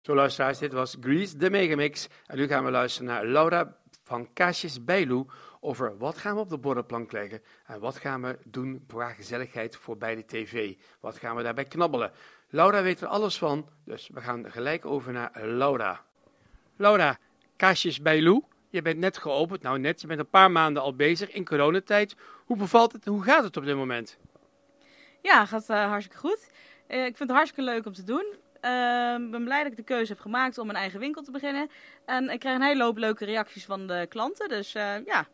Zo luisteraars, dit was Grease, de Megamix. En nu gaan we luisteren naar Laura van Kaasjes Bijloe over wat gaan we op de bordenplank leggen en wat gaan we doen qua gezelligheid voor bij de tv. Wat gaan we daarbij knabbelen. Laura weet er alles van, dus we gaan gelijk over naar Laura. Laura, Kaasjes Bijloe, je bent net geopend, nou net, je bent een paar maanden al bezig in coronatijd. Hoe bevalt het, hoe gaat het op dit moment? Ja, gaat uh, hartstikke goed. Uh, ik vind het hartstikke leuk om te doen. Ik uh, ben blij dat ik de keuze heb gemaakt om een eigen winkel te beginnen. En ik krijg een hele hoop leuke reacties van de klanten. Dus uh, ja,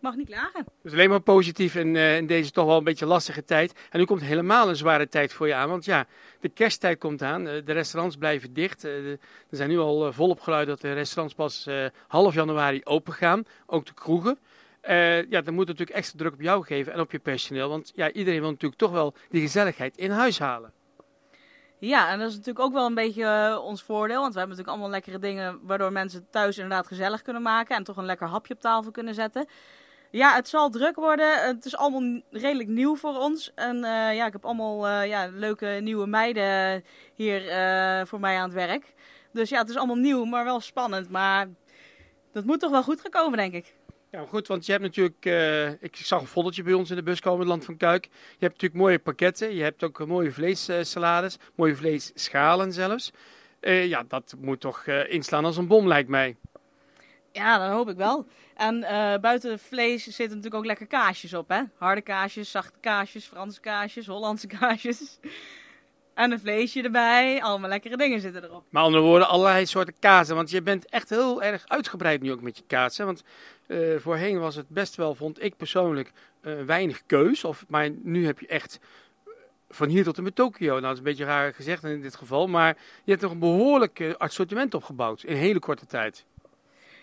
mag niet klagen. Dus alleen maar positief in, uh, in, deze toch wel een beetje lastige tijd. En nu komt helemaal een zware tijd voor je aan. Want ja, de kersttijd komt aan. de restaurants blijven dicht. er zijn nu al volop geluid dat de restaurants pas half januari open gaan. Ook de kroegen. ja, dan moet natuurlijk extra druk op jou geven en op je personeel. Want ja, iedereen wil natuurlijk toch wel die gezelligheid in huis halen. Ja, en dat is natuurlijk ook wel een beetje uh, ons voordeel. Want we hebben natuurlijk allemaal lekkere dingen waardoor mensen thuis inderdaad gezellig kunnen maken. En toch een lekker hapje op tafel kunnen zetten. Ja, het zal druk worden. Het is allemaal redelijk nieuw voor ons. En uh, ja, ik heb allemaal uh, ja, leuke nieuwe meiden hier voor mij aan het werk. Dus ja, het is allemaal nieuw, maar wel spannend. Maar dat moet toch wel goed gekomen, denk ik. Ja, goed, want je hebt natuurlijk, uh, ik zag een foldertje bij ons in de bus komen, het Land van Kuik. Je hebt natuurlijk mooie pakketten, je hebt ook mooie vleessalades, mooie vleesschalen zelfs. Uh, ja, dat moet toch uh, inslaan als een bom, lijkt mij. Ja, dat hoop ik wel. En buiten vlees zitten natuurlijk ook lekker kaasjes op, hè? Harde kaasjes, zachte kaasjes, Franse kaasjes, Hollandse kaasjes. En een vleesje erbij. Allemaal lekkere dingen zitten erop. Maar andere woorden, allerlei soorten kazen. Want je bent echt heel erg uitgebreid nu ook met je kaas. Hè? Want uh, voorheen was het best wel, vond ik persoonlijk, uh, weinig keus. Of, maar nu heb je echt van hier tot en met Tokio. Nou, dat is een beetje raar gezegd in dit geval. Maar je hebt nog een behoorlijk assortiment opgebouwd in hele korte tijd.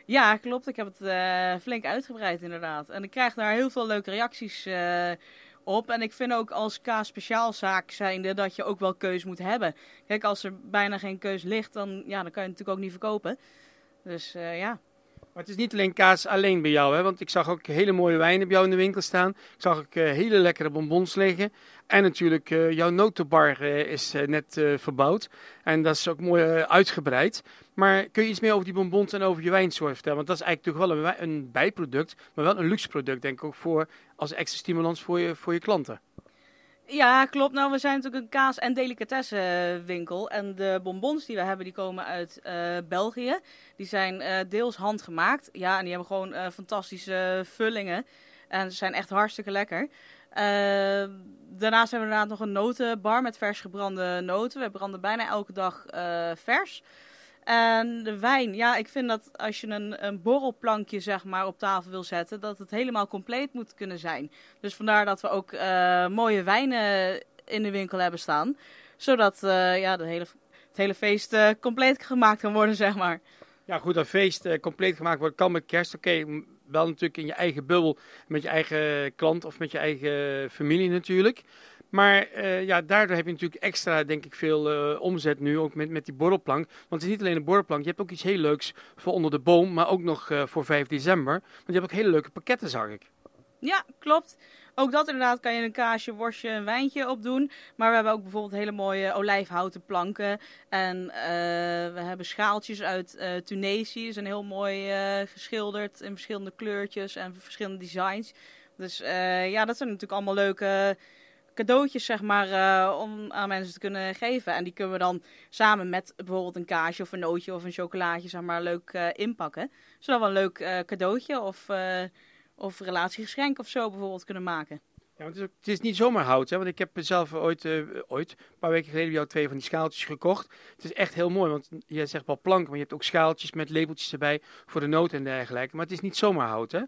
Ja, klopt. Ik heb het flink uitgebreid inderdaad. En ik krijg daar heel veel leuke reacties op. En ik vind ook als K-speciaalzaak zijnde dat je ook wel keus moet hebben. Kijk, als er bijna geen keus ligt, dan, ja, dan kan je het natuurlijk ook niet verkopen. Dus uh, ja. Maar het is niet alleen kaas alleen bij jou, hè? want ik zag ook hele mooie wijnen bij jou in de winkel staan. Ik zag ook uh, hele lekkere bonbons liggen. En natuurlijk, uh, jouw notenbar uh, is net verbouwd. En dat is ook mooi uitgebreid. Maar kun je iets meer over die bonbons en over je wijnsoort vertellen? Want dat is eigenlijk toch wel een, een bijproduct, maar wel een luxe product, denk ik ook, voor, als extra stimulans voor je, voor je klanten. Ja, klopt. Nou, we zijn natuurlijk een kaas- en delicatessenwinkel. En de bonbons die we hebben, die komen uit uh, België. Die zijn uh, deels handgemaakt. Ja, en die hebben gewoon uh, fantastische vullingen. En ze zijn echt hartstikke lekker. daarnaast hebben we inderdaad nog een notenbar met vers gebrande noten. We branden bijna elke dag vers. En de wijn, ja, ik vind dat als je een, een borrelplankje zeg maar op tafel wil zetten, dat het helemaal compleet moet kunnen zijn. Dus vandaar dat we ook uh, mooie wijnen in de winkel hebben staan. Zodat uh, ja, hele, het hele feest uh, compleet gemaakt kan worden, zeg maar. Ja, goed, dat feest compleet gemaakt wordt kan met kerst. Oké, wel natuurlijk in je eigen bubbel, met je eigen klant of met je eigen familie natuurlijk. Maar uh, ja, daardoor heb je natuurlijk extra, denk ik, veel uh, omzet nu, ook met, met die borrelplank. Want het is niet alleen een borrelplank, je hebt ook iets heel leuks voor onder de boom, maar ook nog uh, voor 5 december. Want je hebt ook hele leuke pakketten, zag ik. Ja, klopt. Ook dat inderdaad kan je een kaasje, worstje, een wijntje op doen. Maar we hebben ook bijvoorbeeld hele mooie olijfhouten planken. En we hebben schaaltjes uit Tunesië. Ze zijn heel mooi geschilderd in verschillende kleurtjes en verschillende designs. Dus ja, dat zijn natuurlijk allemaal leuke cadeautjes zeg maar, uh, om aan mensen te kunnen geven. En die kunnen we dan samen met bijvoorbeeld een kaasje of een nootje of een chocolaatje zeg maar, leuk uh, inpakken. Zodat we een leuk uh, cadeautje of, of relatiegeschenk of zo bijvoorbeeld kunnen maken. Ja, het, is ook, het is niet zomaar hout, hè? want ik heb zelf ooit, ooit, een paar weken geleden, bij jou twee van die schaaltjes gekocht. Het is echt heel mooi, want je zegt wel plank, maar je hebt ook schaaltjes met labeltjes erbij voor de noten en dergelijke. Maar het is niet zomaar hout, hè?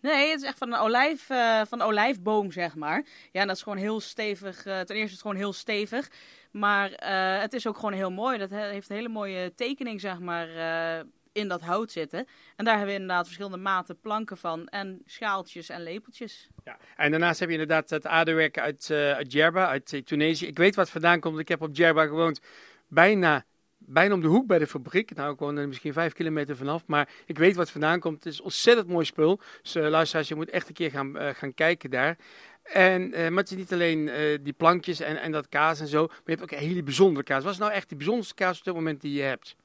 Nee, het is echt van een olijf, uh, van olijfboom, zeg maar. Ja, en dat is gewoon heel stevig. Uh, ten eerste is het gewoon heel stevig. Maar uh, het is ook gewoon heel mooi. Dat heeft een hele mooie tekening, zeg maar, in dat hout zitten. En daar hebben we inderdaad verschillende maten planken van. En schaaltjes en lepeltjes. Ja, en daarnaast heb je inderdaad het aardewerk uit, uit Djerba, uit Tunesië. Ik weet wat vandaan komt. Ik heb op Djerba gewoond bijna bijna om de hoek bij de fabriek. Nou, ik woon er misschien vijf kilometer vanaf, maar ik weet wat vandaan komt. Het is ontzettend mooi spul. Dus uh, luisteraars, je moet echt een keer gaan, uh, gaan kijken daar. En, uh, maar het is niet alleen die plankjes en, en dat kaas en zo, maar je hebt ook een hele bijzondere kaas. Wat is nou echt de bijzonderste kaas op dit moment die je hebt?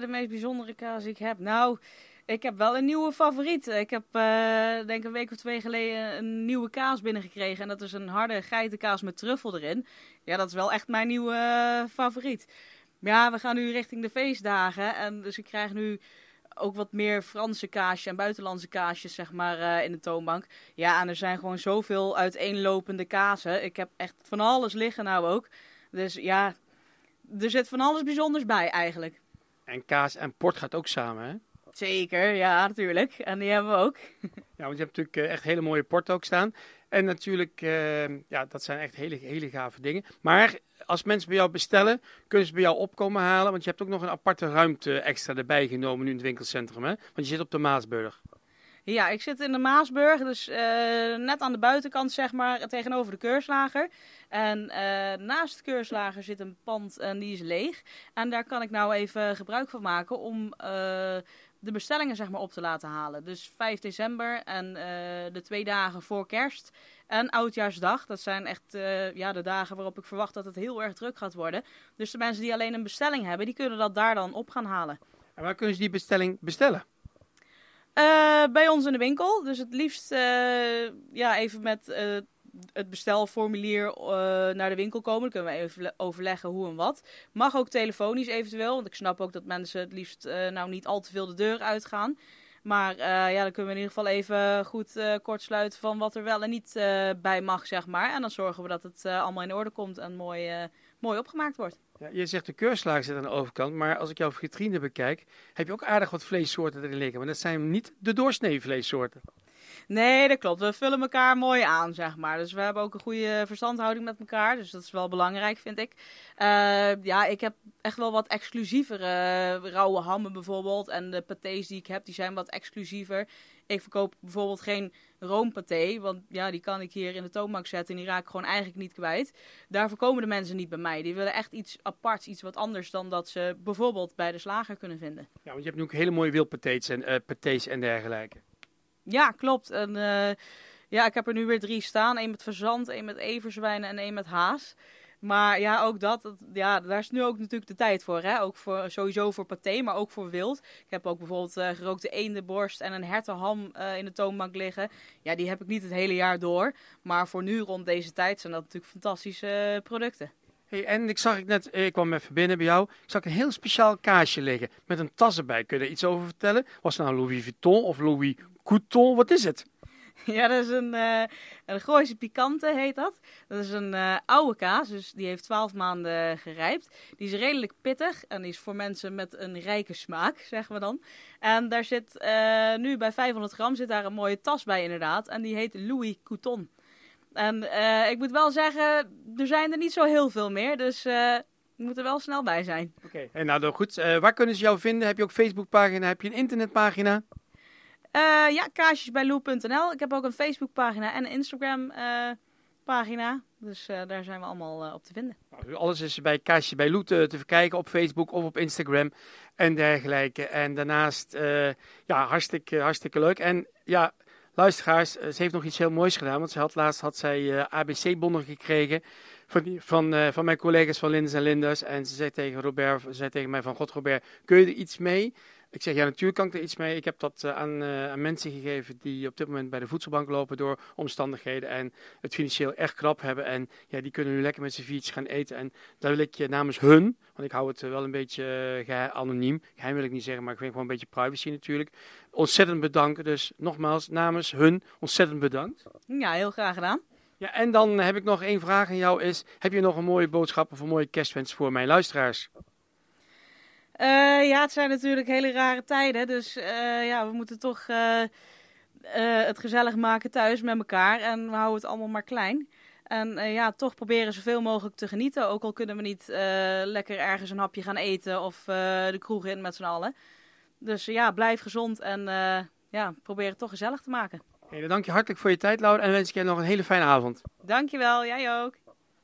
De meest bijzondere kaas die ik heb? Nou, ik heb wel een nieuwe favoriet. Ik heb uh, denk een week of twee geleden een nieuwe kaas binnengekregen. En dat is een harde geitenkaas met truffel erin. Ja, dat is wel echt mijn nieuwe uh, favoriet. Ja, we gaan nu richting de feestdagen. En dus ik krijg nu ook wat meer Franse kaasjes en buitenlandse kaasjes, zeg maar, uh, in de toonbank. Ja, en er zijn gewoon zoveel uiteenlopende kazen. Ik heb echt van alles liggen nou ook. Dus ja, er zit van alles bijzonders bij eigenlijk. En kaas en port gaat ook samen, hè? Zeker, ja, natuurlijk. En die hebben we ook. Ja, want je hebt natuurlijk eh, echt hele mooie port ook staan. En natuurlijk, uh, ja, dat zijn echt hele, hele gave dingen. Maar als mensen bij jou bestellen, kunnen ze bij jou opkomen halen. Want je hebt ook nog een aparte ruimte extra erbij genomen nu in het winkelcentrum, hè? Want je zit op de Maasburg. Ja, ik zit in de Maasburg, dus uh, net aan de buitenkant, zeg maar, tegenover de keurslager. En uh, naast de keurslager zit een pand en die is leeg. En daar kan ik nou even gebruik van maken om de bestellingen zeg maar, op te laten halen. Dus 5 december en de twee dagen voor kerst en Oudjaarsdag. Dat zijn echt ja, de dagen waarop ik verwacht dat het heel erg druk gaat worden. Dus de mensen die alleen een bestelling hebben, die kunnen dat daar dan op gaan halen. En waar kunnen ze die bestelling bestellen? Uh, bij ons in de winkel. Dus het liefst ja, even met het bestelformulier naar de winkel komen. Dan kunnen we even overleggen hoe en wat. Mag ook telefonisch eventueel. Want ik snap ook dat mensen het liefst nou niet al te veel de deur uitgaan. Maar ja, dan kunnen we in ieder geval even goed kortsluiten van wat er wel en niet bij mag, zeg maar. En dan zorgen we dat het allemaal in orde komt en mooi, mooi opgemaakt wordt. Ja, je zegt de keurslager zit aan de overkant, maar als ik jouw vitrine bekijk, heb je ook aardig wat vleessoorten erin liggen. Maar dat zijn niet de doorsnee vleessoorten. Nee, dat klopt. We vullen elkaar mooi aan, zeg maar. Dus we hebben ook een goede verstandhouding met elkaar. Dus dat is wel belangrijk, vind ik. Uh, ja, ik heb echt wel wat exclusievere rauwe hammen bijvoorbeeld. En de pâtés die ik heb, die zijn wat exclusiever. Ik verkoop bijvoorbeeld geen roompaté, want ja, die kan ik hier in de toonbank zetten en die raak ik gewoon eigenlijk niet kwijt. Daarvoor komen de mensen niet bij mij. Die willen echt iets aparts, iets wat anders dan dat ze bijvoorbeeld bij de slager kunnen vinden. Ja, want je hebt nu ook hele mooie wildpatés en, uh, patés en dergelijke. Ja, klopt. En uh, ja, ik heb er nu weer drie staan. Eén met verzand, één met everzwijnen en één met haas. Maar ja, ook dat, ja, daar is nu ook natuurlijk de tijd voor. Hè? Ook voor, sowieso voor paté, maar ook voor wild. Ik heb ook bijvoorbeeld uh, gerookte eendenborst en een hertenham uh, in de toonbank liggen. Ja, die heb ik niet het hele jaar door. Maar voor nu rond deze tijd zijn dat natuurlijk fantastische producten. Hey, en ik zag ik net, ik kwam even binnen bij jou, ik zag een heel speciaal kaasje liggen met een tas erbij. Kun je er iets over vertellen? Was het nou Louis Vuitton of Louis Couton? Wat is het? Ja, dat is een, uh, een Gooise Pikante heet dat. Dat is een uh, oude kaas, dus die heeft 12 maanden gerijpt. Die is redelijk pittig en die is voor mensen met een rijke smaak, zeggen we dan. En daar zit uh, nu bij 500 gram zit daar een mooie tas bij inderdaad. En die heet Louis Couton. En ik moet wel zeggen, er zijn er niet zo heel veel meer, dus... je moet er wel snel bij zijn. Oké, okay. nou goed. waar kunnen ze jou vinden? Heb je ook Facebookpagina? Heb je een internetpagina? Uh, ja, kaasjesbijlou.nl. Ik heb ook een Facebookpagina en een Instagram uh, pagina. Dus uh, daar zijn we allemaal op te vinden. Nou, alles is bij Kaasjes bij Lou te, te verkijken op Facebook of op Instagram en dergelijke. En daarnaast, ja, hartstikke, hartstikke leuk. En ja, luisteraars, ze heeft nog iets heel moois gedaan. Want ze had laatst had zij ABC-bonnen gekregen van, van, van mijn collega's van Linders en Linders. En ze zei tegen Robert, ze zei tegen mij van, God Robert, kun je er iets mee? Ik zeg, ja, natuurlijk kan ik er iets mee. Ik heb dat uh, aan, uh, aan, mensen gegeven die op dit moment bij de voedselbank lopen door omstandigheden en het financieel echt krap hebben. En ja, die kunnen nu lekker met z'n viertjes gaan eten. En daar wil ik je namens hun, want ik hou het wel een beetje uh, anoniem, geheim wil ik niet zeggen, maar ik vind gewoon een beetje privacy natuurlijk, ontzettend bedanken. Dus nogmaals, namens hun, ontzettend bedankt. Ja, heel graag gedaan. Ja, en dan heb ik nog één vraag aan jou is, heb je nog een mooie boodschap of een mooie kerstwens voor mijn luisteraars? Uh, ja, het zijn natuurlijk hele rare tijden. Dus uh, ja, we moeten toch uh, het gezellig maken thuis met elkaar. En we houden het allemaal maar klein. En ja, toch proberen zoveel mogelijk te genieten. Ook al kunnen we niet lekker ergens een hapje gaan eten of de kroeg in met z'n allen. Dus ja, blijf gezond en ja, probeer het toch gezellig te maken. Hey, dan dank je hartelijk voor je tijd, Laura. En wens ik je nog een hele fijne avond. Dankjewel, jij ook.